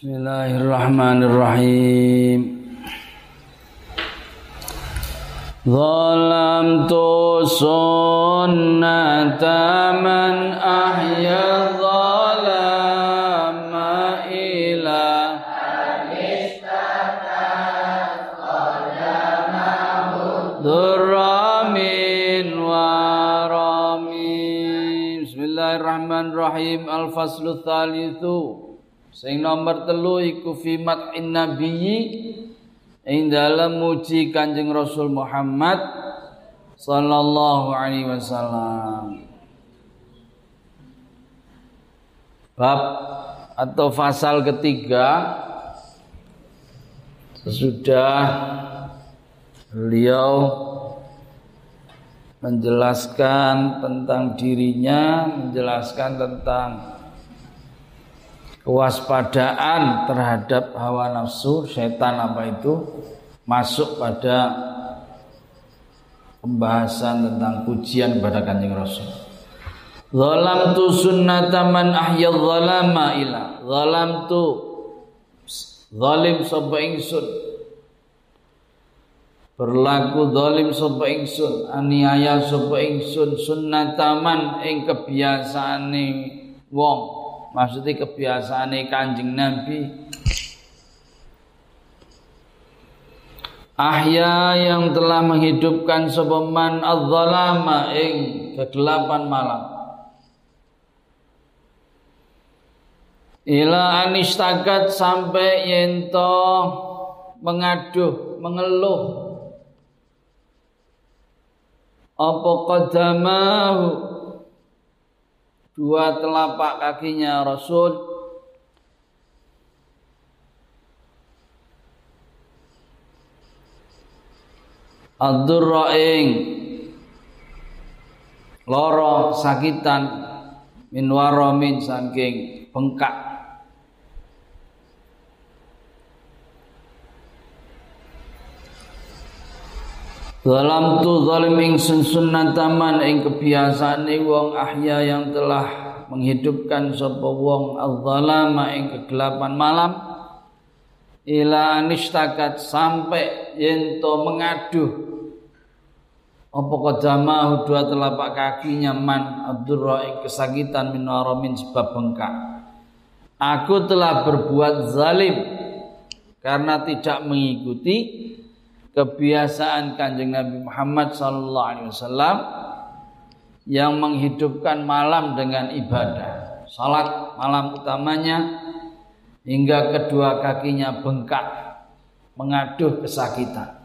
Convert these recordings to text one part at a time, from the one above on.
Bismillahirrahmanirrahim. Zalamtu sunnata man ahya zalama ila. Durramin warami Bismillahirrahmanirrahim. Al-Faslu Sing nomor telu iku fi mat'in nabiyyi ing dalam muji Kanjeng Rasul Muhammad sallallahu alaihi wasallam. Bab atau pasal ketiga sesudah beliau menjelaskan tentang dirinya, menjelaskan tentang kewaspadaan terhadap hawa nafsu setan apa itu masuk pada pembahasan tentang pujian pada kanjeng Rasul. Zalam tu sunnataman ahya zalama ila. Zalam tu zalim sapa ingsun. Berlaku zalim sapa ingsun, aniaya sapa ingsun sunnataman ing kebiasaane wong maksudnya kebiasaan kanjeng Nabi. Ahya yang telah menghidupkan sebeman az-zalama ing kegelapan malam. Ila anistakat sampai yento mengaduh, mengeluh. Apa qadamahu dua telapak kakinya Rasul. Ad-durra'ing loro sakitan. Min waramin saking bengkak Dalam tu zalim ingsun sunnataman ing kebiasaane wong ahya yang telah menghidupkan sapa wong az-zalama ing kegelapan malam. Ila anistakat sampai yento mengaduh. Apa kodama dua telapak kakinya man Abdurra ing kesakitan min waramin sebab bengkak. Aku telah berbuat zalim karena tidak mengikuti kebiasaan kanjeng Nabi Muhammad sallallahu alaihi wasallam yang menghidupkan malam dengan ibadah. Salat malam utamanya hingga kedua kakinya bengkak mengaduh kesakitan.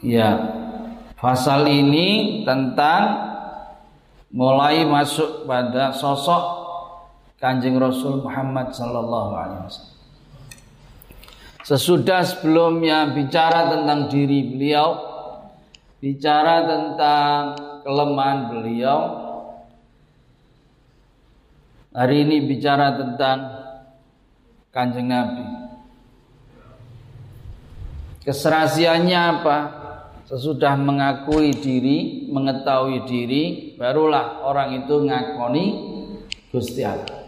Ya, pasal ini tentang mulai masuk pada sosok Kanjeng Rasul Muhammad sallallahu alaihi wasallam. Sesudah sebelumnya bicara tentang diri beliau, bicara tentang kelemahan beliau. Hari ini bicara tentang Kanjeng Nabi. Keserasiannya apa? Sesudah mengakui diri, mengetahui diri, barulah orang itu ngakoni Gusti Allah.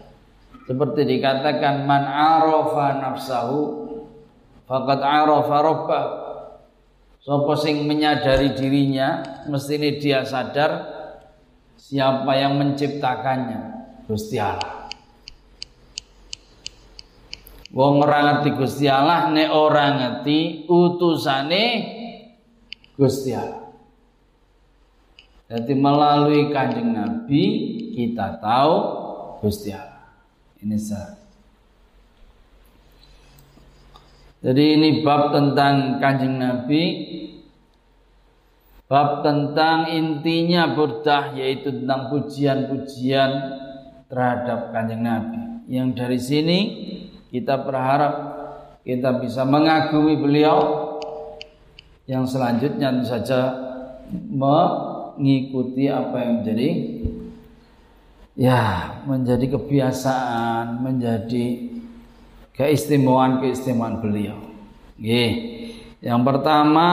Seperti dikatakan man arafa nafsahu Fakat arafa rabbah. Sapa sing menyadari dirinya, mestine dia sadar siapa yang menciptakannya, Gusti Allah. Wong ora ngerti Gusti Allah nek ora ngerti utusane Gusti Allah. Jadi melalui kanjeng Nabi kita tahu Gusti Allah. Ini sah. Jadi ini bab tentang kanjeng Nabi. Bab tentang intinya burdah yaitu tentang pujian-pujian terhadap kanjeng Nabi. Yang dari sini kita berharap kita bisa mengagumi beliau. Yang selanjutnya tentu saja mengikuti apa yang menjadi ya menjadi kebiasaan, menjadi keistimewaan-keistimewaan beliau. Nggih. Yang pertama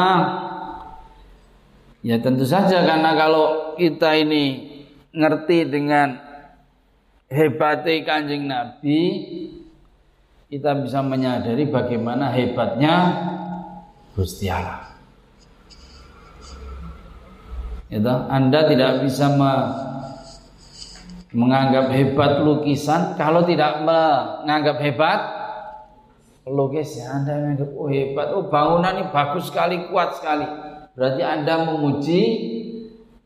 ya tentu saja karena kalau kita ini ngerti dengan hebatnya kanjeng Nabi kita bisa menyadari bagaimana hebatnya Gusti Allah. Itu, Anda tidak bisa me menganggap hebat lukisan kalau tidak menganggap hebat lukisnya Anda menganggap oh hebat. Oh bangunan ini bagus sekali kuat sekali. Berarti Anda memuji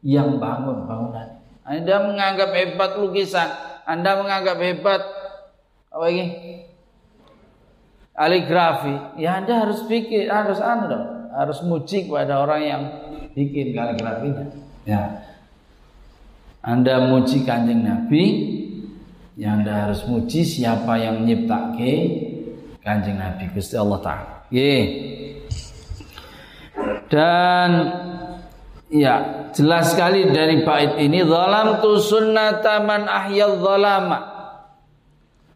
yang bangun bangunan Anda menganggap hebat lukisan. Anda menganggap hebat apa ini? Kaligrafi. Ya Anda harus pikir harus anda harus muji kepada orang yang bikin kaligrafinya. Ya. Anda muji kanjeng Nabi, yang Anda harus muji siapa yang nyiptake kanjeng Nabi Gusti Allah Taala. Dan ya jelas sekali dari bait ini zalam tu sunnata man ahyal zalama.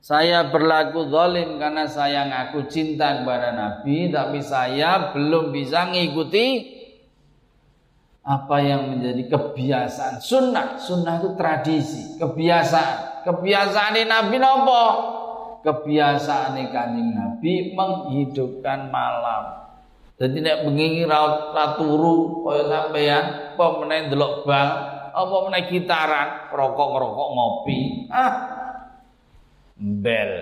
Saya berlaku zalim karena saya ngaku cinta kepada Nabi tapi saya belum bisa ngikuti apa yang menjadi kebiasaan sunnah sunnah itu tradisi kebiasaan kebiasaan nabi nopo kebiasaan kanjeng nabi menghidupkan malam. Jadi nek bengi ra turu kaya sampean apa meneh ndelok bal apa meneh gitaran rokok-rokok ngopi. Ah bel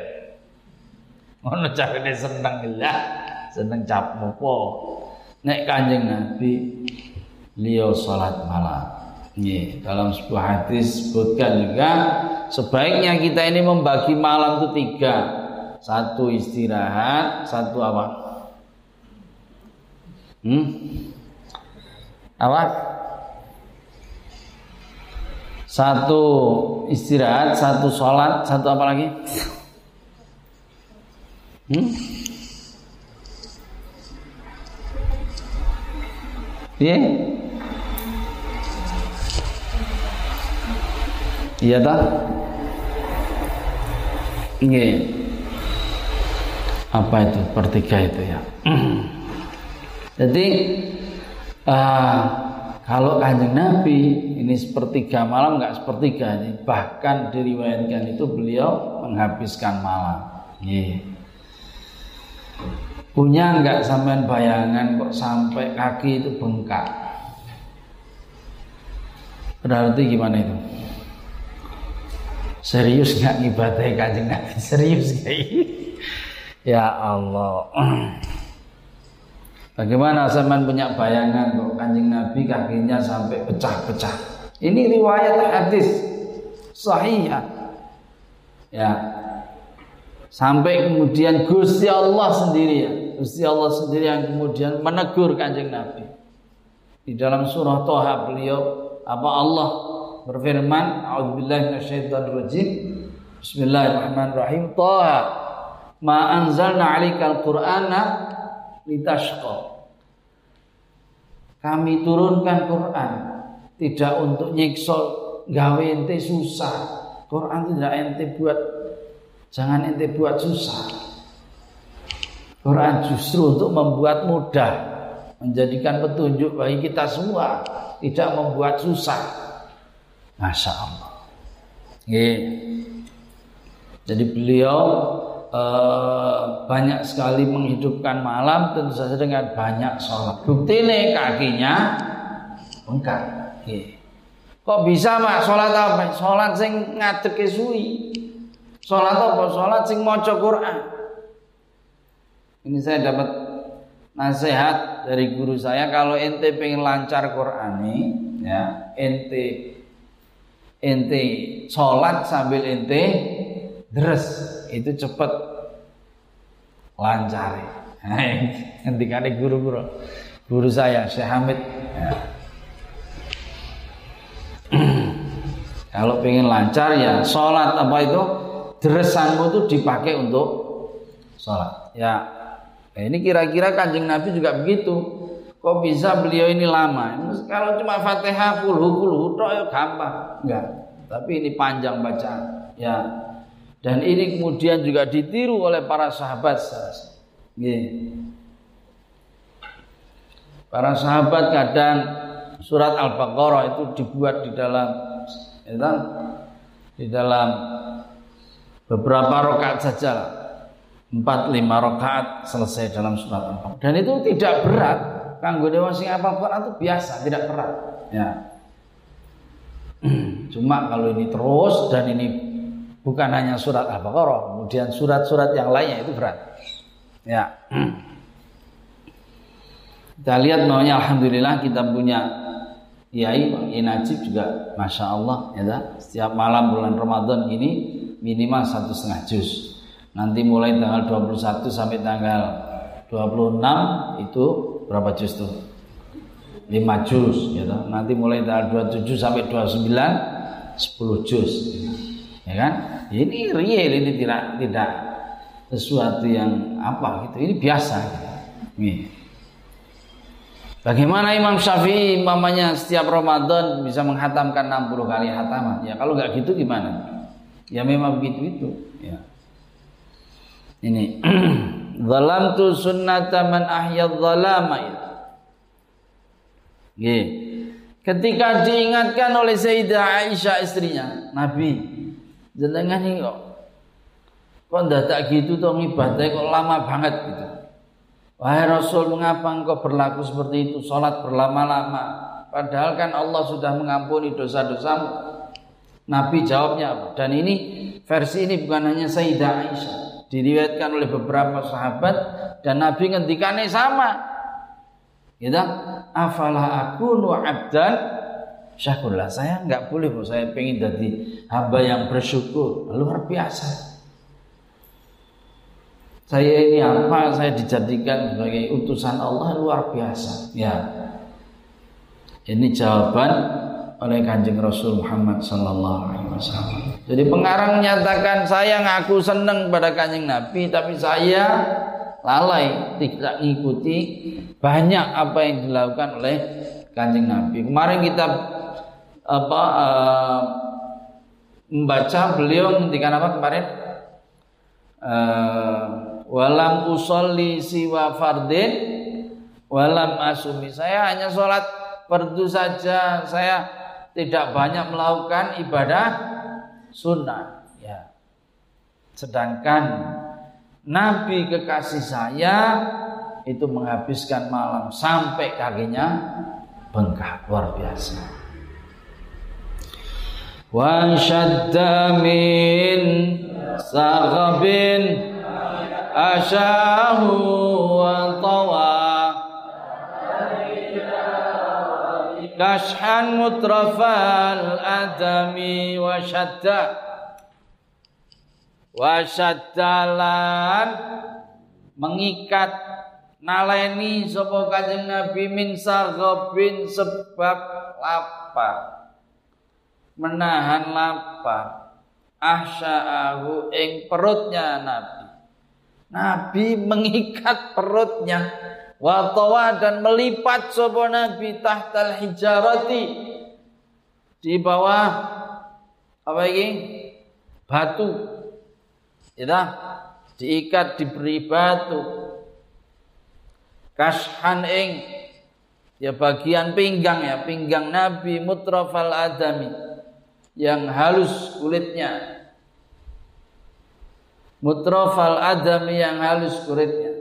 ngono carane seneng lah seneng cap mopo nek kanjeng nabi beliau salat malam. Ini dalam sebuah hadis sebutkan juga sebaiknya kita ini membagi malam itu tiga. Satu istirahat, satu apa? Hmm? Apa? Satu istirahat, satu sholat, satu apa lagi? Hmm? Yeah. Iya tak? Iya. Apa itu pertiga itu ya? Jadi uh, kalau kanjeng Nabi ini sepertiga malam nggak sepertiga ini bahkan diriwayatkan itu beliau menghabiskan malam. Iya. Punya nggak sampean bayangan kok sampai kaki itu bengkak? Berarti gimana itu? Serius nggak ngibadahi kanjeng Nabi? Serius nggak? ya Allah. Bagaimana zaman punya bayangan kok kanjeng Nabi kakinya sampai pecah-pecah? Ini riwayat hadis sahih ya. Sampai kemudian Gusti Allah sendiri ya, Gusti Allah sendiri yang kemudian menegur kanjeng Nabi. Di dalam surah Toha beliau apa Allah berfirman a'udzubillahi minasyaitonirrajim. Bismillahirrahmanirrahim. Taha ma anzalna 'alaikal qur'ana litashqa. Kami turunkan Quran tidak untuk nyiksa gawe ente susah. Quran tidak ente buat jangan ente buat susah. Quran justru untuk membuat mudah menjadikan petunjuk bagi kita semua tidak membuat susah Masya Allah. Jadi beliau uh, banyak sekali menghidupkan malam tentu saja dengan banyak sholat. Bukti nih kakinya bengkak. Kok bisa mak sholat apa? Sholat sing ngadek suwi. Sholat apa? Sholat sing maca Quran. Ini saya dapat nasihat dari guru saya kalau ente pengen lancar Quran nih, ya ente ente sholat sambil ente deres. Itu cepet. Lancar. Nanti kali guru-guru. Guru saya Syekh Hamid. Ya. kalau pengen lancar ya sholat. Apa itu? Deresanmu itu dipakai untuk sholat. Ya. Nah, ini kira-kira kanjeng Nabi juga begitu Kok bisa beliau ini lama? Kalau cuma Fatihah puluh puluh tok ya gampang. Enggak. Tapi ini panjang bacaan. Ya. Dan ini kemudian juga ditiru oleh para sahabat. Para sahabat kadang surat Al-Baqarah itu dibuat di dalam ya, di dalam beberapa rakaat saja empat lima rakaat selesai dalam surat al dan itu tidak berat kanggo dewa sing apa Quran itu biasa tidak berat ya. Cuma kalau ini terus dan ini bukan hanya surat Al-Baqarah kemudian surat-surat yang lainnya itu berat. Ya. Kita lihat maunya Alhamdulillah kita punya Kiai Pak Najib juga Masya Allah ya setiap malam bulan Ramadan ini minimal satu setengah juz. Nanti mulai tanggal 21 sampai tanggal 26 itu berapa juz tuh 5 juz gitu nanti mulai tanggal 27 sampai 29 10 juz ya kan ini real ini tidak tidak sesuatu yang apa gitu ini biasa gitu. Nih. Bagaimana Imam Syafi'i mamanya setiap Ramadan bisa menghatamkan 60 kali hataman? Ya kalau nggak gitu gimana? Ya memang begitu itu. Ya. Ini tu sunnata man ahya dhalama ya. Ketika diingatkan oleh Sayyidah Aisyah istrinya, Nabi, jenengan ini kok kok ndak tak gitu toh ibadah kok lama banget gitu. Wahai Rasul, mengapa engkau berlaku seperti itu? Salat berlama-lama. Padahal kan Allah sudah mengampuni dosa-dosamu. Nabi jawabnya apa? Dan ini versi ini bukan hanya Sayyidah Aisyah. Diriwayatkan oleh beberapa sahabat dan Nabi ngendikannya sama. Gitu. Afala aku abdan syakurlah. Saya nggak boleh bu, saya pengen jadi hamba yang bersyukur. Luar biasa. Saya ini apa? Saya dijadikan sebagai utusan Allah luar biasa. Ya. Ini jawaban oleh kanjeng Rasul Muhammad Sallallahu Alaihi Wasallam. Jadi pengarang menyatakan saya ngaku senang pada kanjeng Nabi, tapi saya lalai tidak mengikuti banyak apa yang dilakukan oleh kanjeng Nabi. Kemarin kita apa uh, membaca beliau ketika apa kemarin uh, walam usolli siwa fardin walam asumi saya hanya sholat fardu saja saya tidak banyak melakukan ibadah sunnah. Ya. Sedangkan Nabi kekasih saya itu menghabiskan malam sampai kakinya bengkak. Luar biasa. Wa syadda min wa tawa kashan mutrafal adami wa syadda wa syaddalan mengikat naleni sapa kanjeng Nabi min sarghabin sebab lapar. Menahan lapar. Ahsya'ahu ing perutnya Nabi. Nabi mengikat perutnya watawa dan melipat sopo Nabi tahtal hijarati. Di bawah apa ini batu. Ya diikat diberi batu. Kashan ing ya bagian pinggang ya pinggang Nabi mutrafal adami yang halus kulitnya. Mutrafal adam yang halus kulitnya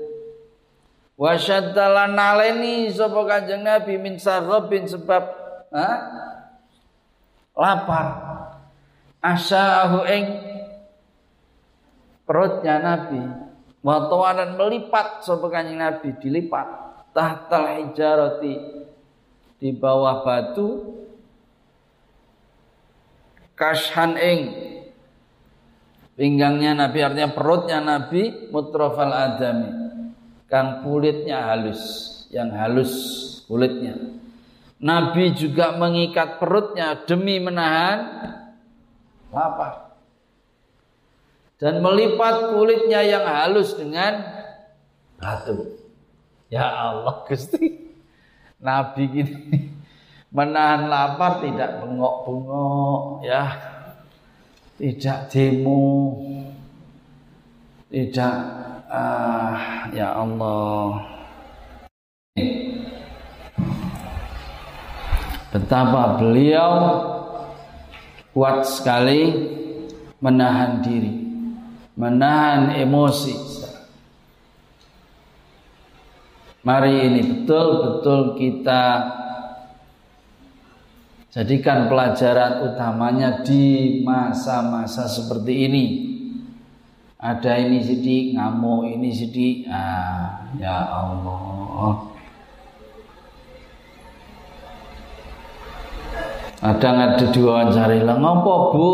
wa naleni sapa kanjeng Nabi min sarabin sebab ha? lapar asahu ing perutnya Nabi wa dan melipat sapa kanjeng Nabi dilipat tahtal hijarati di bawah batu kashan ing Pinggangnya Nabi artinya perutnya Nabi mutrafal adami. Kang kulitnya halus, yang halus kulitnya. Nabi juga mengikat perutnya demi menahan lapar. Dan melipat kulitnya yang halus dengan batu. Ya Allah Gusti. Nabi gini menahan lapar tidak bengok-bengok ya tidak demo, tidak ah ya Allah. Betapa beliau kuat sekali menahan diri. menahan emosi. Mari ini betul-betul kita jadikan pelajaran utamanya di masa-masa seperti ini. Ada ini sedih, ngamuk ini sedih. Ah, ya Allah. Ada diwawancara lah ngopo Bu?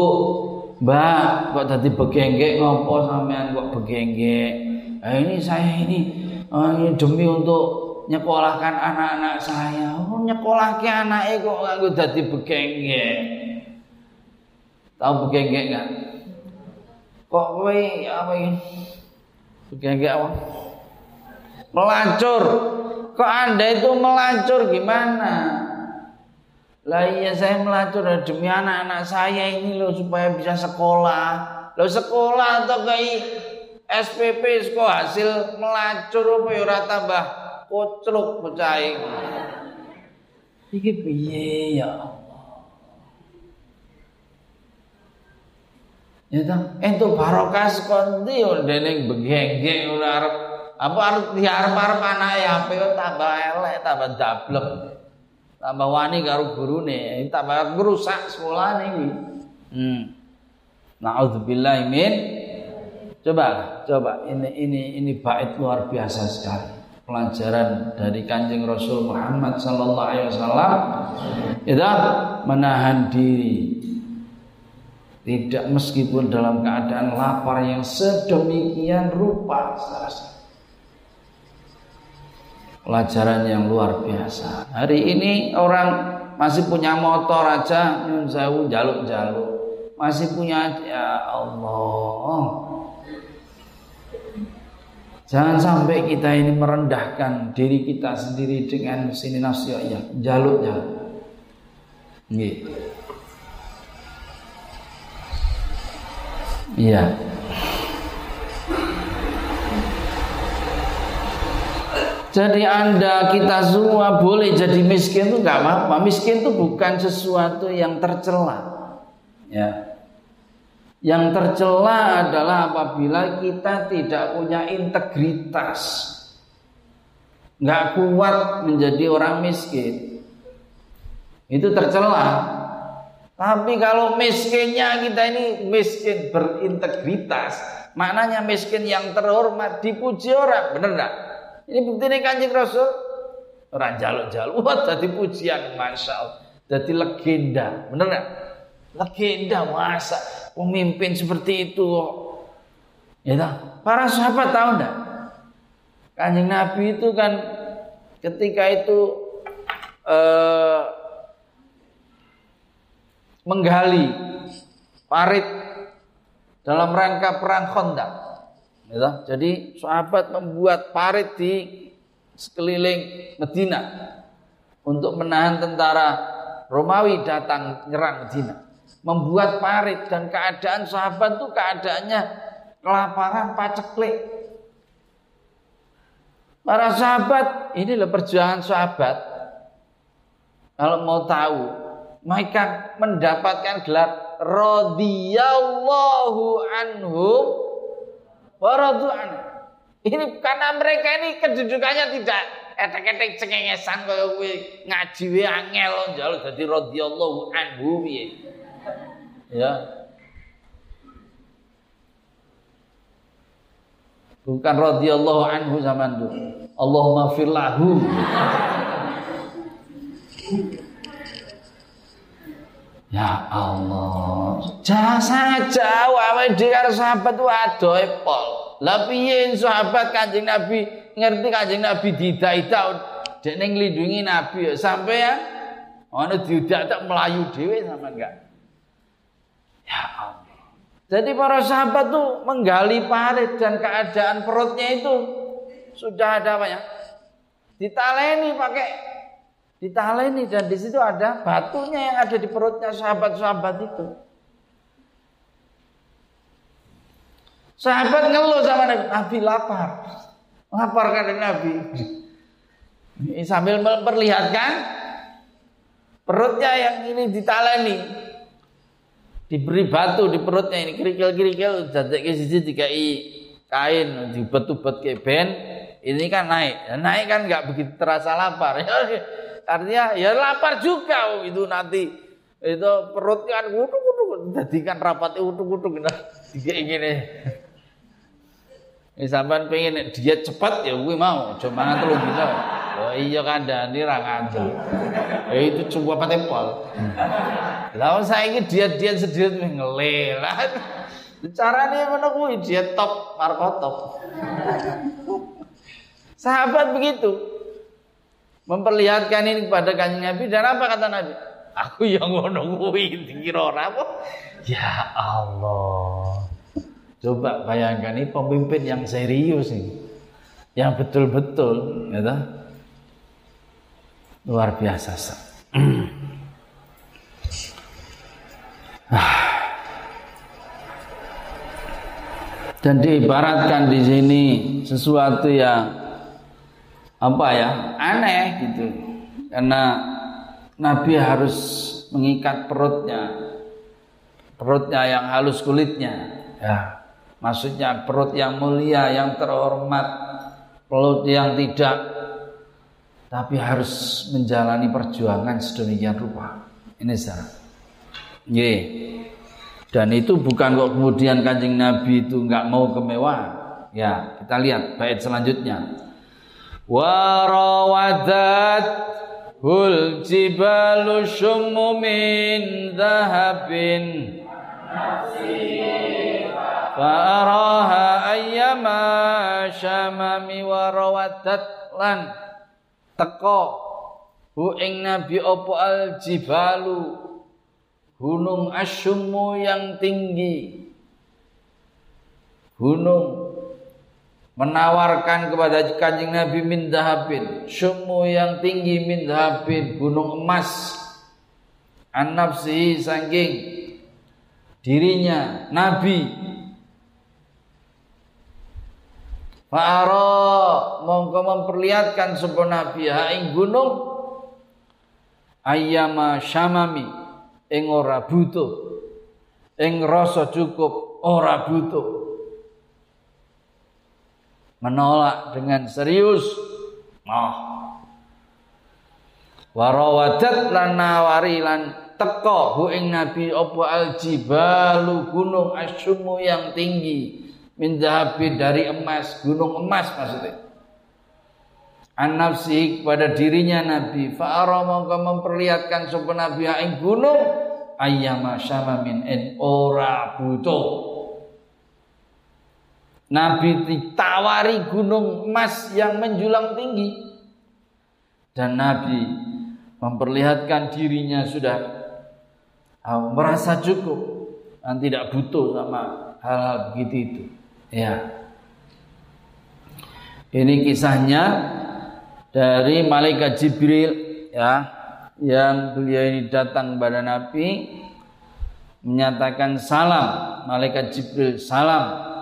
Mbak, kok tadi begenggek ngopo sampean kok begenggek? Eh, ini saya ini, oh, ini demi untuk nyekolahkan anak-anak saya. Oh, nyekolahkan anaknya kok nggak tadi begenggek. Tahu begenggek nggak? Kok kowe apa ini? Begenggek apa? Melacur. Kok Anda itu melacur gimana? Lah iya saya melacur demi anak-anak saya ini loh supaya bisa sekolah. Lo sekolah atau kayak SPP sekolah hasil melacur apa ya ora tambah kocruk bocah Iki piye ya Ya ta, entuk barokah sekondi dene begengge ora arep apa arep diarep-arep anake ape tambah elek tambah dablek. Tambah wani karo gurune tambah ngerusak sekolah iki. Hmm. Naudzubillah min. Coba coba. Ini ini ini bait luar biasa sekali. Pelajaran dari kanjeng Rasul Muhammad Sallallahu Alaihi Wasallam. Itu menahan diri tidak meskipun dalam keadaan lapar yang sedemikian rupa pelajaran yang luar biasa. Hari ini orang masih punya motor aja nyun jaluk-jaluk. Masih punya ya Allah. Jangan sampai kita ini merendahkan diri kita sendiri dengan sini nafsu ya, jaluk jaluk. Iya. Jadi anda kita semua boleh jadi miskin itu nggak apa-apa. Miskin itu bukan sesuatu yang tercela. Ya. Yang tercela adalah apabila kita tidak punya integritas. Nggak kuat menjadi orang miskin. Itu tercela. Tapi kalau miskinnya kita ini miskin berintegritas, maknanya miskin yang terhormat, dipuji orang, bener enggak? Ini bukti nih kanjeng Rasul. Orang jaluk-jaluk. Wah tadi pujian. Masya Allah. Jadi legenda. Bener gak? Legenda masa. Pemimpin seperti itu. Ya? Para sahabat tahu enggak? Kanjeng Nabi itu kan ketika itu eh, menggali parit dalam rangka perang Khandaq. Ya, jadi sahabat membuat parit di sekeliling Medina untuk menahan tentara Romawi datang nyerang Medina. Membuat parit dan keadaan sahabat itu keadaannya kelaparan paceklik. Para sahabat, inilah perjuangan sahabat. Kalau mau tahu, mereka mendapatkan gelar radhiyallahu anhum Waradu'an. Ini karena mereka ini kedudukannya tidak etek-etek cengengesan kaya kowe ngaji wae angel njaluk dadi radhiyallahu anhu. Ya. Bukan radhiyallahu anhu zaman itu. Allahumma firlahu. Ya Allah. Jasa saja wae dhewe sahabat wadoe pol. Piye sahabat Kanjeng Nabi ngerti Kanjeng Nabi dida-ida dekne nglindungi Nabi ya sampean ana diudak tak melayu dhewe sama enggak. Ya Allah. Jadi para sahabat tuh menggali parit dan keadaan perutnya itu sudah ada apa ya? Ditaleni pakai ditaleni dan di situ ada batunya yang ada di perutnya sahabat-sahabat itu. Sahabat ngeluh sama Nabi, Nabi lapar. Lapar kata Nabi. Ini sambil memperlihatkan perutnya yang ini ditaleni. diberi batu di perutnya ini kerikil-kerikil dadek siji dikai kain dibet-bet ke ben ini kan naik naik kan nggak begitu terasa lapar artinya ya lapar juga itu nanti. Itu perutnya kan kutuk kutuk jadikan rapat kutuk kutuk nah tiga ini ini sampai pengen diet cepat ya gue mau. Cuma nanti lu bisa? Oh iya kan ini rangan ya itu coba pakai pol lalu saya ini diet diet sedikit ngelelah caranya mana gue diet top markotop. Sahabat begitu memperlihatkan ini kepada kanjeng Nabi. Dan apa kata Nabi? Aku yang ngono kuwi dikira ora apa? Ya Allah. Coba bayangkan ini pemimpin yang serius ini. Yang betul-betul ya luar biasa dan diibaratkan di sini sesuatu yang apa ya? Aneh gitu. Karena Nabi harus mengikat perutnya. Perutnya yang halus kulitnya. Ya. Maksudnya perut yang mulia yang terhormat. Perut yang tidak. Tapi harus menjalani perjuangan sedemikian rupa. Ini salah Ye. dan itu bukan kok kemudian kanjeng Nabi itu nggak mau kemewahan. Ya kita lihat bait selanjutnya hul jibalu shummu min dhahabin. Fa'araha ayyama syamami warawadat lan teko. Hu ing nabi opo al jibalu? Gunung asyummu yang tinggi. Gunung menawarkan kepada kanjeng Nabi min dahabin sumu yang tinggi min dahabin gunung emas. An saking dirinya Nabi. Fa'ara mongko memperlihatkan sebuah Nabi ha ing gunung. Ayama syamami ing ora butuh. Ing rasa cukup ora butuh menolak dengan serius. Oh warawadat lan nawari lan teko hu ing nabi apa al jibalu gunung asyumu yang tinggi? Min dari emas gunung emas maksudnya. An nafsi pada dirinya nabi fa'ara mongko memperlihatkan sapa nabi ing gunung? Ayyama syama min ora butuh Nabi ditawari gunung emas yang menjulang tinggi dan Nabi memperlihatkan dirinya sudah uh, merasa cukup dan tidak butuh sama hal-hal begitu itu. Ya. Ini kisahnya dari malaikat Jibril ya yang beliau ini datang kepada Nabi menyatakan salam malaikat Jibril salam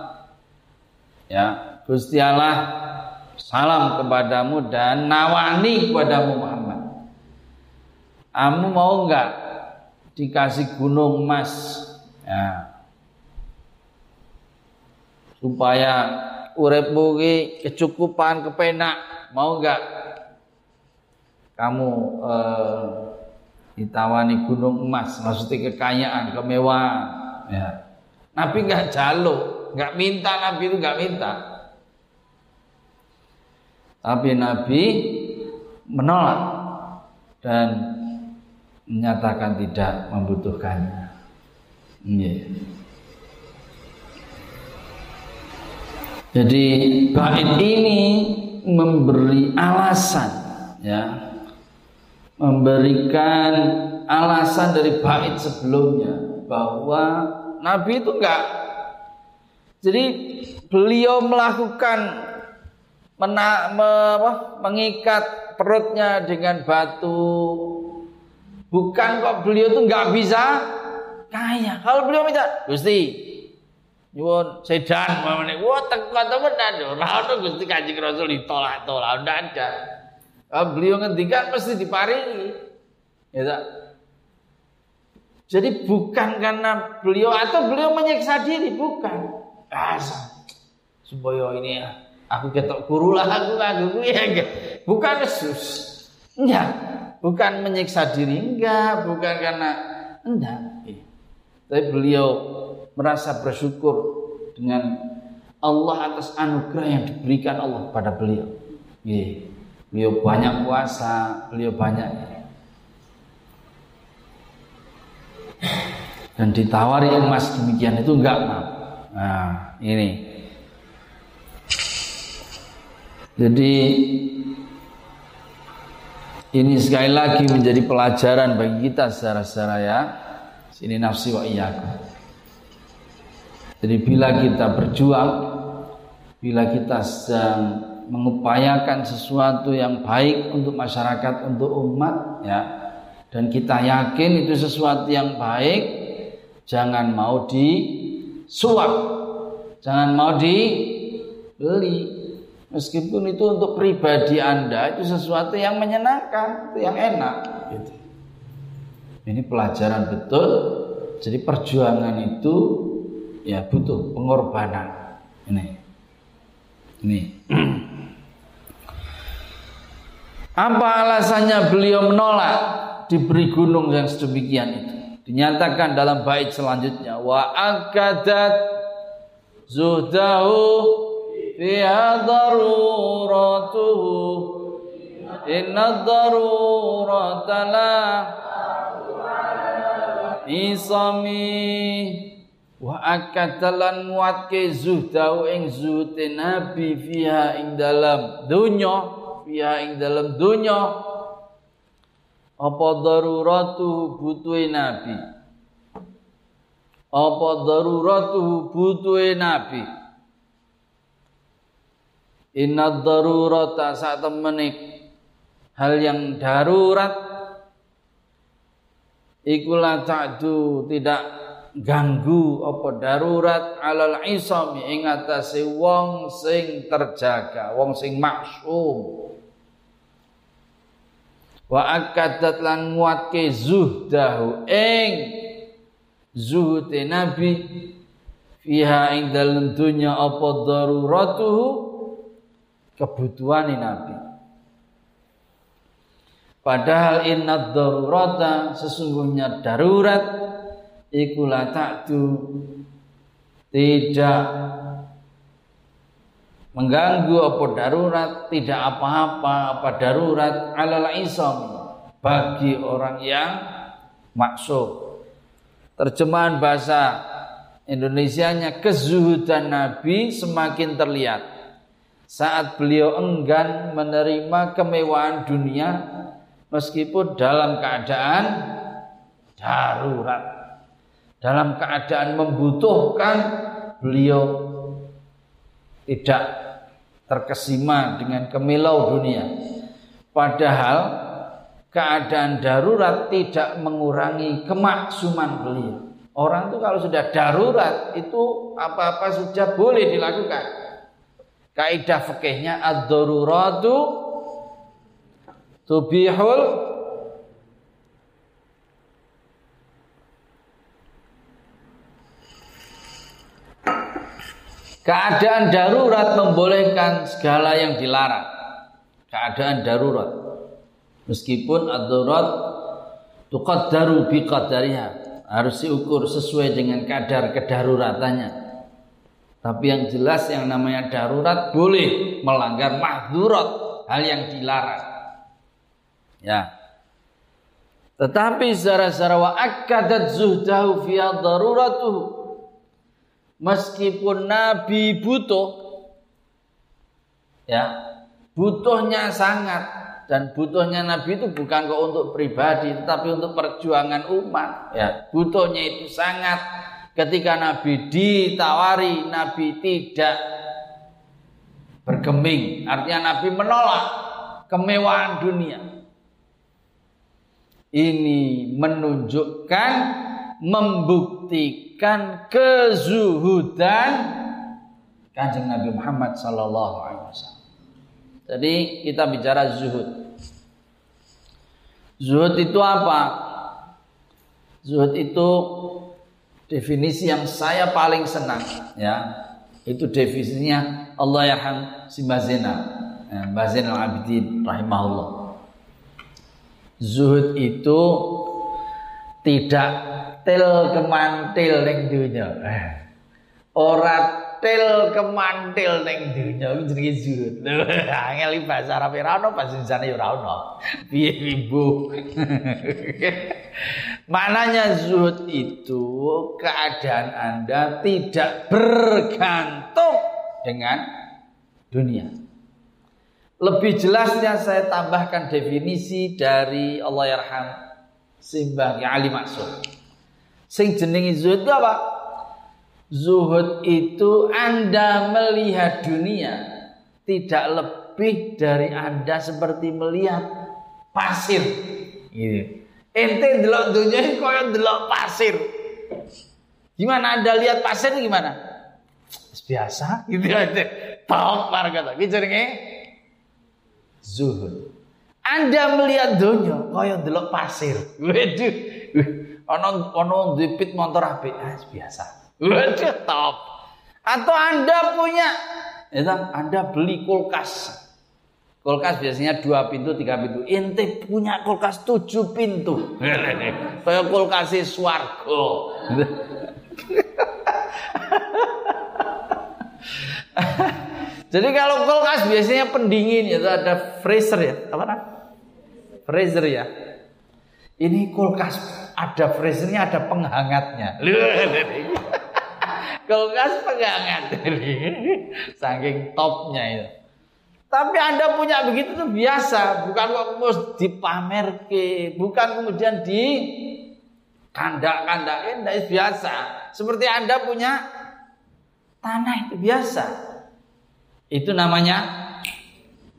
Ya, Gusti Allah salam kepadamu dan nawani kepadamu Muhammad. Kamu mau enggak dikasih gunung emas? Ya. Supaya uripmu kecukupan kepenak, mau enggak kamu eh, ditawani gunung emas, maksudnya kekayaan, kemewahan, ya. Nabi enggak jaluk, nggak minta Nabi itu nggak minta. Tapi Nabi menolak dan menyatakan tidak membutuhkannya. Yeah. Jadi bait ini memberi alasan ya. Memberikan alasan dari bait sebelumnya bahwa Nabi itu enggak jadi beliau melakukan mena, me, apa, mengikat perutnya dengan batu. Bukan kok beliau tuh nggak bisa kaya. Kalau beliau minta, Gusti, nyuwun sedan mamane. Wah, teko temenan lho. Ora ono Gusti Kanjeng Rasul ditolak-tolak, ndak ada. Kalau beliau ngendikan mesti diparingi. Ya tak? Jadi bukan karena beliau atau beliau menyiksa diri, bukan. Asal supaya ini ya, aku ketok guru lah aku aku ya bukan Yesus. Enggak, bukan menyiksa diri enggak, bukan karena enggak. Tapi beliau merasa bersyukur dengan Allah atas anugerah yang diberikan Allah pada beliau. Iya. Beliau banyak puasa, beliau banyak dan ditawari emas demikian itu enggak mau. Nah, ini. Jadi ini sekali lagi menjadi pelajaran bagi kita secara-secara ya. Sini nafsi wa iyyakum. Jadi bila kita berjuang, bila kita sedang mengupayakan sesuatu yang baik untuk masyarakat, untuk umat, ya, dan kita yakin itu sesuatu yang baik, jangan mau disuap, jangan mau dibeli. Meskipun itu untuk pribadi Anda itu sesuatu yang menyenangkan, itu yang enak. Gitu. Ini pelajaran betul. Jadi perjuangan itu ya butuh pengorbanan. Ini. Ini. Apa alasannya beliau menolak diberi gunung yang sedemikian itu? Dinyatakan dalam bait selanjutnya. Wa akadat zuhdahu fiha daruratuhu inna darurata la isami. Wa akadalan muatke zuhdahu ing zuhte nabi fiha ing dalam dunya fiha ing dalam dunya apa daruratu butuhe nabi apa daruratu butuhe nabi inna darurata sak temene hal yang darurat iku la ta'du tidak ganggu apa darurat alal isami ing atase wong sing terjaga, wong sing maksum. Wa akadat lan nguatke zuhdahu ing zuhute nabi fiha ing dalem dunya apa daruratuhu kebutuhan nabi. Padahal inna darurata sesungguhnya darurat iku la ta'du tidak mengganggu apa darurat tidak apa-apa apa darurat. Alal isam bagi orang yang maksud terjemahan bahasa Indonesianya kezuhudan Nabi semakin terlihat. Saat beliau enggan menerima kemewahan dunia meskipun dalam keadaan darurat. Dalam keadaan membutuhkan beliau tidak terkesima dengan kemilau dunia. Padahal keadaan darurat tidak mengurangi kemaksuman beliau. Orang itu kalau sudah darurat itu apa-apa sudah boleh dilakukan. Kaidah fikihnya ad-daruratu tubihul Keadaan darurat membolehkan segala yang dilarang. Keadaan darurat. Meskipun ad-darurat tuqaddaru biqadariha. Harus diukur sesuai dengan kadar kedaruratannya. Tapi yang jelas yang namanya darurat boleh melanggar mahdurat, hal yang dilarang. Ya. Tetapi secara-secara wa akadat zuhdahu fi daruratuhu meskipun Nabi butuh ya butuhnya sangat. Dan butuhnya Nabi itu bukan kok untuk pribadi tetapi untuk perjuangan umat. Ya. Butuhnya itu sangat. Ketika Nabi ditawari Nabi tidak bergeming. Artinya Nabi menolak kemewahan dunia. Ini menunjukkan membuktikan kezuhudan kanjeng Nabi Muhammad Sallallahu Alaihi Wasallam. Jadi kita bicara zuhud. Zuhud itu apa? Zuhud itu definisi yang saya paling senang ya. Itu definisinya Allah yarham si Mbazena. Ya, Mbazena al-Abidin rahimahullah. Zuhud itu tidak til kemantil ning dunya. Eh. Ora til kemantil ning dunya iku jenenge zuhud. Angel bahasa Arab ora ono, bahasa Indonesia ora ono. Piye ibu? Maknanya zuhud itu keadaan Anda tidak bergantung dengan dunia. Lebih jelasnya saya tambahkan definisi dari Allah yarham Simbah Ali Maksud. Sing jenengi zuhud itu apa? Zuhud itu Anda melihat dunia tidak lebih dari Anda seperti melihat pasir. Gitu. Ente delok dunia koyo delok pasir. Gimana Anda lihat pasir gimana? Biasa gitu aja. Tok marga Iki jenenge zuhud. Anda melihat dunia koyo delok pasir. Waduh. Ono ono dipit motor apik. Ah, biasa. Waduh top. Atau Anda punya, ya, Anda beli kulkas. Kulkas biasanya dua pintu, tiga pintu. Ente punya kulkas tujuh pintu. Kayak kulkas swargo. Jadi kalau kulkas biasanya pendingin itu ada freezer ya, apa? Freezer ya. Ini kulkas ada freezernya, ada penghangatnya. kulkas pegangan saking topnya itu. Tapi anda punya begitu tuh biasa. Bukan kok mus dipamer ke bukan kemudian di kandak kandakin itu biasa. Seperti anda punya tanah itu biasa. Itu namanya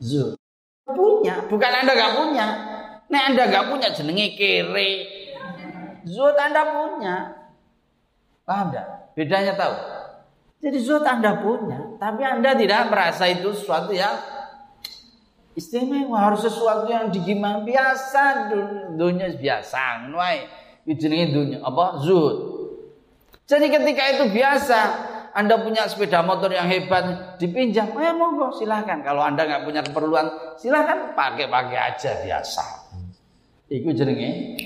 zul. Punya bukan anda gak punya. Nek anda gak punya jenenge kere Zuhud anda punya Paham gak? Bedanya tahu. Jadi zuhud Anda punya, tapi Anda tidak merasa itu sesuatu yang istimewa, harus sesuatu yang digimana biasa, dunia biasa, nuai. Jenenge dunia apa? Zuhud. Jadi ketika itu biasa, anda punya sepeda motor yang hebat dipinjam, oh ya monggo silahkan. Kalau anda nggak punya keperluan, silahkan pakai-pakai aja biasa. Itu jenenge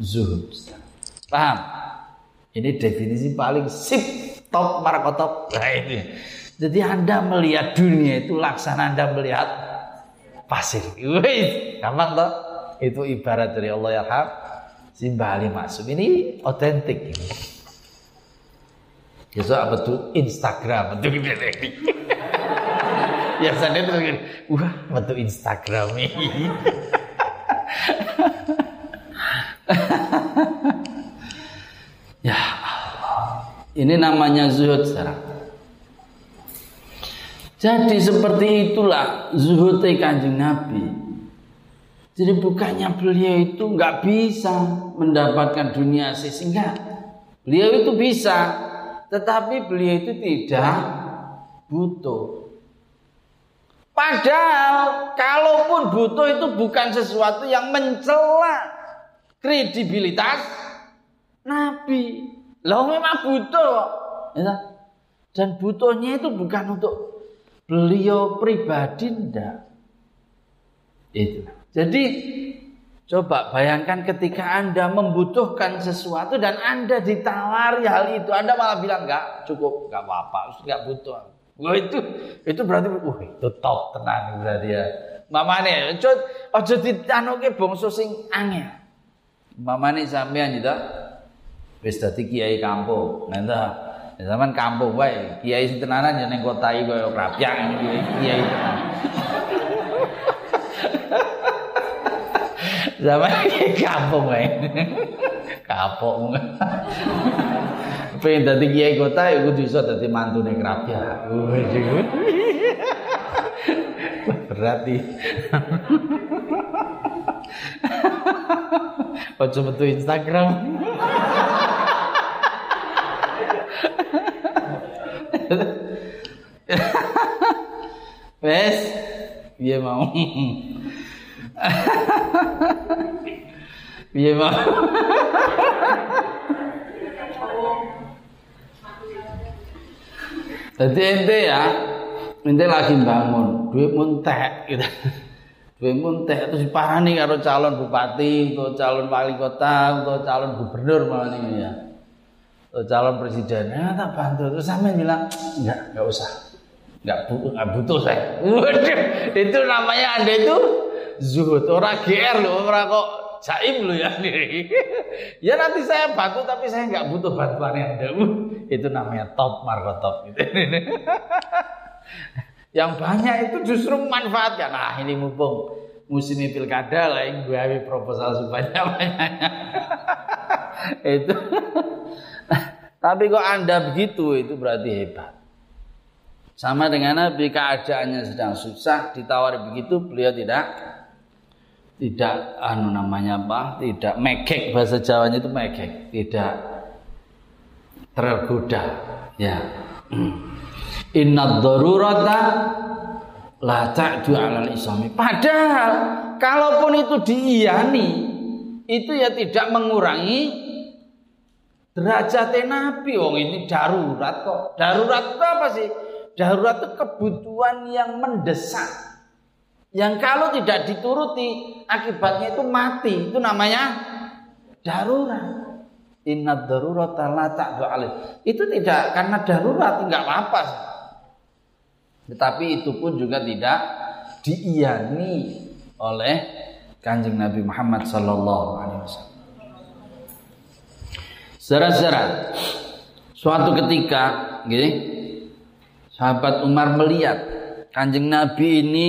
zuhud. Paham? Ini definisi paling sip top markotop. Nah ini. Jadi Anda melihat dunia itu laksana Anda melihat pasir. Wih, gampang toh? Itu ibarat dari Allah ya Hab. Simbah Ali ini otentik. Ya soal betul Instagram betul ini. ya sana itu wah betul Instagram ini. Ya Allah. Ini namanya zuhud sekarang. Jadi seperti itulah zuhud kanjeng Nabi. Jadi bukannya beliau itu nggak bisa mendapatkan dunia sehingga beliau itu bisa, tetapi beliau itu tidak butuh. Padahal kalaupun butuh itu bukan sesuatu yang mencela kredibilitas Nabi. Lah memang butuh Ya. Dan butuhnya itu bukan untuk beliau pribadi ndak. Itu. Jadi coba bayangkan ketika Anda membutuhkan sesuatu dan Anda ditawari hal itu, Anda malah bilang enggak cukup, enggak apa-apa, enggak butuh. Wah itu itu berarti wah itu top tenang berarti ya. Mamane ojo ojo ditanuke bangsa sing angel. Mamane sampean itu wis dadi kiai kampung. Nah, entah zaman kampung wae, kiai sing tenanan ya ning kota iki koyo krapyak kiai tenan. zaman kiai kampung wae. Kapok. Pengen dadi kiai kota ya kudu iso dadi mantune krapyak. Berat nih. Ojo metu Instagram. Wes, dia mau. Piye mau? Jadi ente ya, ente lagi bangun, duit muntek gitu. Duit muntek terus parani karo calon bupati, atau calon wali kota, atau calon gubernur malah nih ya. Atau calon presiden, ya tak bantu. Terus sampe bilang, enggak, enggak usah. Enggak butuh, enggak butuh saya. Itu namanya Anda itu zuhud, orang GR loh, orang kok jaim lo ya ya nanti saya bantu tapi saya nggak butuh bantuan anda itu namanya top marco top gitu. Yang banyak itu justru manfaatnya nah ini mumpung musim pilkada lah yang gue proposal sebanyak banyaknya itu. Tapi kok anda begitu? Itu berarti hebat. Sama dengan Nabi keadaannya sedang susah ditawari begitu beliau tidak tidak anu namanya apa tidak mekek bahasa Jawanya itu mekek tidak tergoda. Ya inna darurata la ta'du alal islami padahal kalaupun itu diiyani itu ya tidak mengurangi derajat Nabi wong ini darurat kok darurat itu apa sih darurat itu kebutuhan yang mendesak yang kalau tidak dituruti akibatnya itu mati. Itu namanya darurat. Inna darurat la ta'du Itu tidak karena darurat enggak apa-apa. Tetapi itu pun juga tidak diiyani oleh Kanjeng Nabi Muhammad sallallahu alaihi wasallam. Saudara-saudara, suatu ketika, gini, sahabat Umar melihat Kanjeng Nabi ini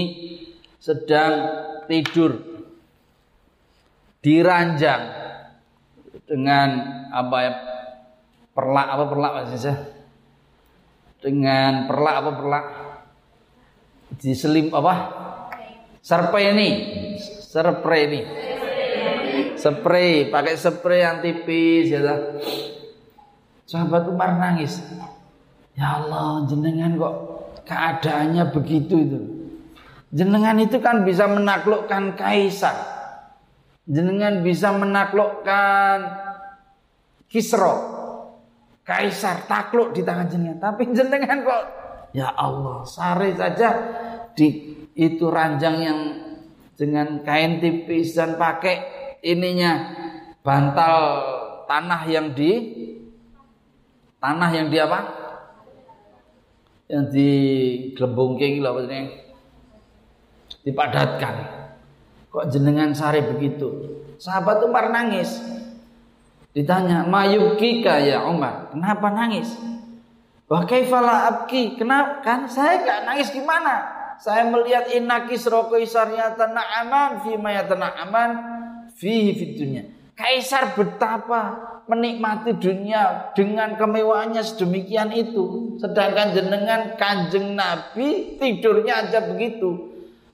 sedang tidur diranjang dengan apa ya perlak apa perlak maksudnya dengan perlak apa perlak diselim apa? Serpe ini. Serpe ini. Spray. Pakai spray yang tipis ya sahabat Umar nangis. Ya Allah jenengan kok keadaannya begitu itu? Jenengan itu kan bisa menaklukkan kaisar. Jenengan bisa menaklukkan Kisro. Kaisar takluk di tangan jenengan. Tapi jenengan kok ya Allah, sari saja di itu ranjang yang dengan kain tipis dan pakai ininya bantal tanah yang di tanah yang di apa? Yang di gelembung kayak gitu apa dipadatkan. Kok jenengan sare begitu? Sahabat Umar nangis. Ditanya, "Mayukika ya Umar? Kenapa nangis?" Wah kaifala abki? Kenapa? Kan saya gak nangis gimana? Saya melihat isarnya tanah aman, fi tanah aman, fi fitunya. Kaisar betapa menikmati dunia dengan kemewahannya sedemikian itu. Sedangkan jenengan kanjeng Nabi tidurnya aja begitu.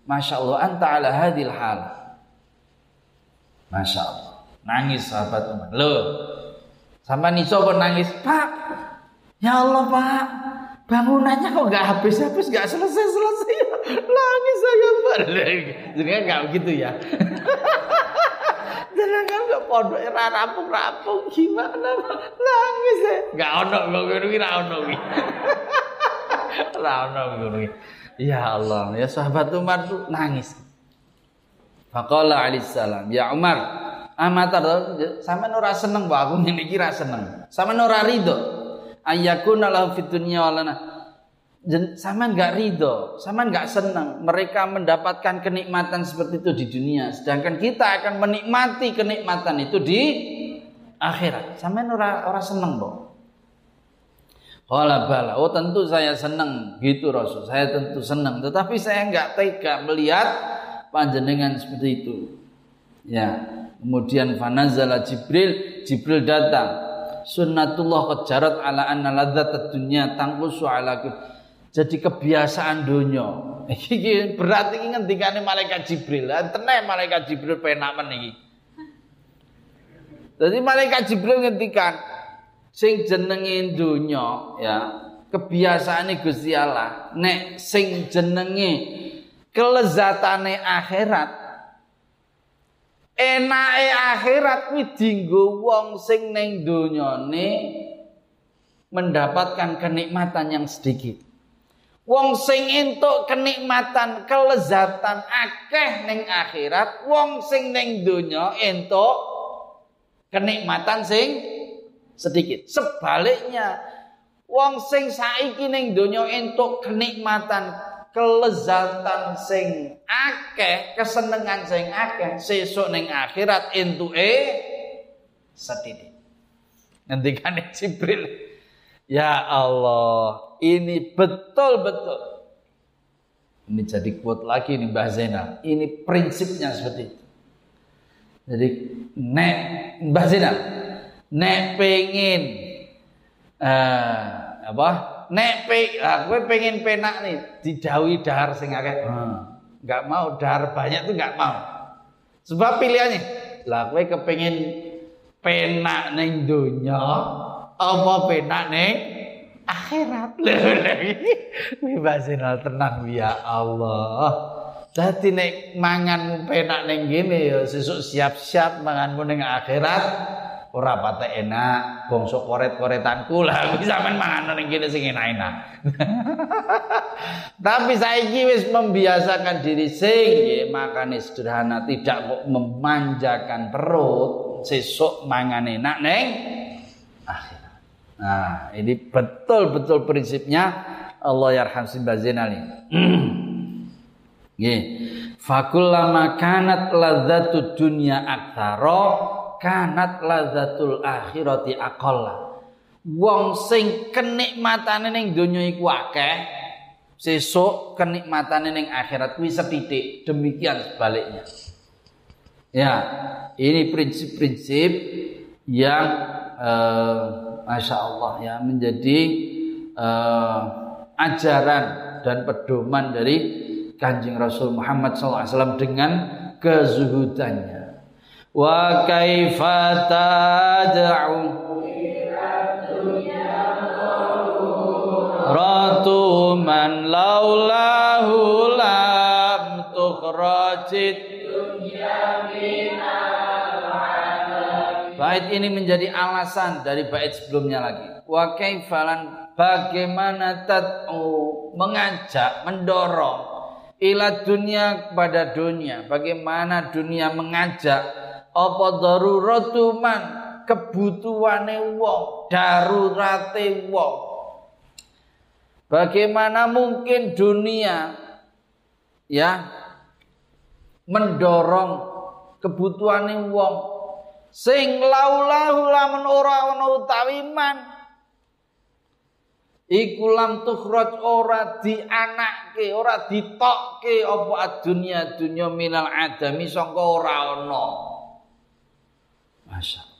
Masya Allah anta ala hadil hal. Masya Allah. Nangis sahabat Umar. Loh. Sama Niso pun nangis. Pak. Ya Allah Pak. Bangunannya kok gak habis-habis. Gak selesai-selesai. Nangis saya Pak. Jadi kan gak begitu ya. Jangan kan gak pondok rampung-rampung. Gimana Pak. Nangis ya. Gak ono. Gak ono. Gak ono. Ya Allah, ya sahabat Umar tuh nangis. Faqala alaihissalam, ya Umar, amatar sama ora seneng mbak aku ngene ra seneng. Sama ora rido. Ayyakuna lahu fid dunya walana. Sama enggak ridho, sama enggak senang mereka mendapatkan kenikmatan seperti itu di dunia, sedangkan kita akan menikmati kenikmatan itu di akhirat. Sama ora ora seneng, Bang. Qala bala. Oh tentu saya senang gitu Rasul. Saya tentu senang. Tetapi saya enggak tega melihat panjenengan seperti itu. Ya. Kemudian fanazala Jibril. Jibril datang. Sunnatullah kejarat ala anna ladzat dunya tangkusu ala jadi kebiasaan dunia. Iki berarti iki ngendikane malaikat Jibril. Tenan malaikat Jibril penak men iki. Jadi malaikat Jibril ngendikan, sing jenenge donya ya kebiasaane Gusti Allah nek sing jenenge kelezatane akhirat enake akhirat kuwi dinggo wong sing ning donyane mendapatkan kenikmatan yang sedikit. Wong sing entuk kenikmatan, kelezatan akeh ning akhirat, wong sing ning donya entuk kenikmatan sing sedikit. Sebaliknya, wong sing saiki ning donya entuk kenikmatan, kelezatan sing akeh, kesenengan sing akeh, sesuk ning akhirat entuke sedikit. Ngendikane Jibril, Ya Allah, ini betul-betul. Ini jadi quote lagi nih Mbah Zainal. Ini prinsipnya seperti itu. Jadi nek Mbah Zainal, nek pengen uh, apa? Nek pe, aku pengen penak nih didawi dahar sing akeh. Hmm. Enggak mau dahar banyak tuh enggak mau. Sebab pilihannya, lah kowe kepengin penak ning donya apa penak ning akhirat lho basinal tenang ya Allah Dadi nek manganmu penak ning kene ya sesuk siap-siap manganmu ning akhirat ora patek enak bangsa koret-koretanku lah men mangan ning kene sing enak-enak. Tapi saiki wis membiasakan diri sing nggih makane sederhana tidak kok memanjakan perut sesuk mangan enak ning Nah, ini betul-betul prinsipnya Allah yarham simbazina ini. Nggih. Fakullama kanat ladzatu dunya aktsara kanat ladzatul akhirati aqalla. Wong sing kenikmatane ning donya iku akeh, sesuk kenikmatane ning akhirat kuwi setitik. Demikian sebaliknya. Ya, ini prinsip-prinsip yang eh, masya Allah ya menjadi uh, ajaran dan pedoman dari kanjeng Rasul Muhammad SAW dengan kezuhudannya. Wa tad'u Ratu man laulahu lam tukhrajid dunya Bait ini menjadi alasan dari bait sebelumnya lagi. Wa kaifalan bagaimana tad'u mengajak, mendorong ila dunia kepada dunia. Bagaimana dunia mengajak apa daruratu man? Kebutuhane wong, darurate wong. Bagaimana mungkin dunia ya mendorong kebutuhane wong? Sing laulahu lamun ora ana utawi man. Iku lam tukhraj ora dianakke ora ditokke apa dunya dunya minal adami sangka ora ana Masya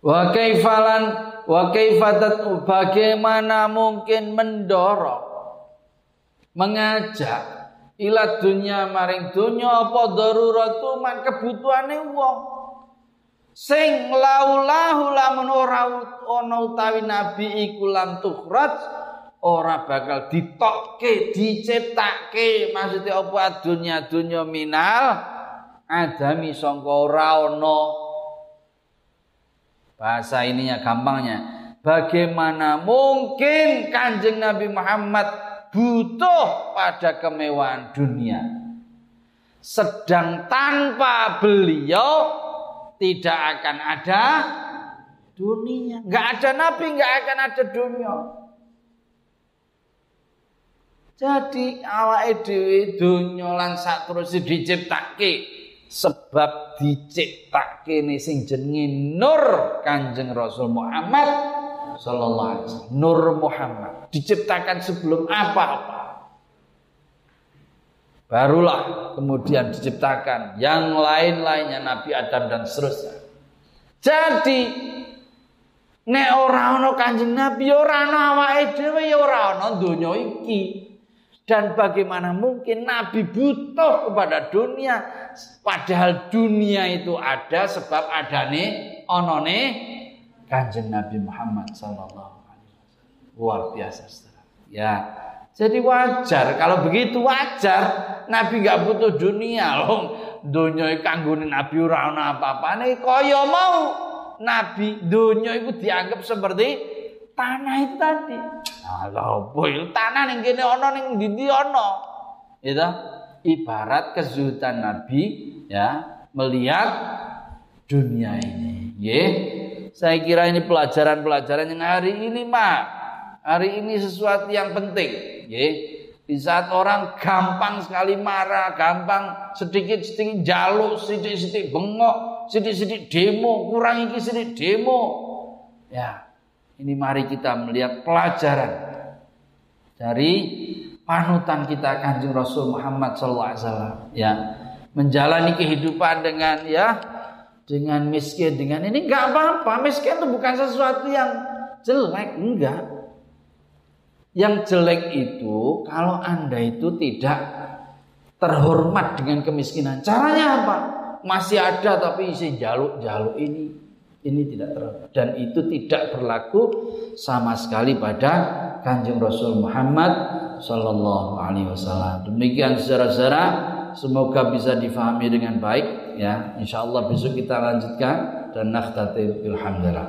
Wa kaifalan wa bagaimana mungkin mendorong mengajak ila dunya maring dunya apa daruratu man kebutuhane wong. Sing laulahu lamun ora ana utawi nabi iku lam tukhraj ora bakal ditokke diciptake maksudnya apa? Dunya dunya minal adami sangka ora bahasa ininya gampangnya bagaimana mungkin kanjeng Nabi Muhammad butuh pada kemewahan dunia. Sedang tanpa beliau tidak akan ada dunia. Enggak ada nabi, enggak akan ada dunia. Jadi awake dhewe donya lan terus diciptake sebab diciptake sing jenenge Nur Kanjeng Rasul Muhammad sallallahu alaihi wasallam. Nur Muhammad diciptakan sebelum apa-apa. Barulah kemudian diciptakan yang lain-lainnya Nabi Adam dan seterusnya. Jadi nek ora ana Kanjeng Nabi ora ana awake dhewe ya ora ana donya iki. Dan bagaimana mungkin Nabi butuh kepada dunia padahal dunia itu ada sebab adane onone Kanjeng Nabi Muhammad sallallahu luar biasa. Ya, Jadi wajar kalau begitu wajar Nabi nggak butuh dunia loh. Dunia kanggo Nabi ora ana apa-apane kaya mau Nabi dunia itu dianggap seperti tanah itu tadi. Allah boy tanah ning kene ana ning ndi ana. Itu ibarat kezuhudan Nabi ya melihat dunia ini. Ya. Saya kira ini pelajaran-pelajaran yang hari ini mah hari ini sesuatu yang penting Ya. Di saat orang gampang sekali marah, gampang sedikit-sedikit jaluk, sedikit-sedikit bengok, sedikit-sedikit demo, kurang iki sedikit demo. Ya, ini mari kita melihat pelajaran dari panutan kita kanjeng Rasul Muhammad SAW. Ya, menjalani kehidupan dengan ya dengan miskin dengan ini nggak apa-apa miskin itu bukan sesuatu yang jelek enggak yang jelek itu kalau Anda itu tidak terhormat dengan kemiskinan. Caranya apa? Masih ada tapi isi jaluk-jaluk ini ini tidak terhormat dan itu tidak berlaku sama sekali pada Kanjeng Rasul Muhammad Sallallahu Alaihi Wasallam. Demikian secara-secara semoga bisa difahami dengan baik ya. Insya Allah besok kita lanjutkan dan nakhtati alhamdulillah.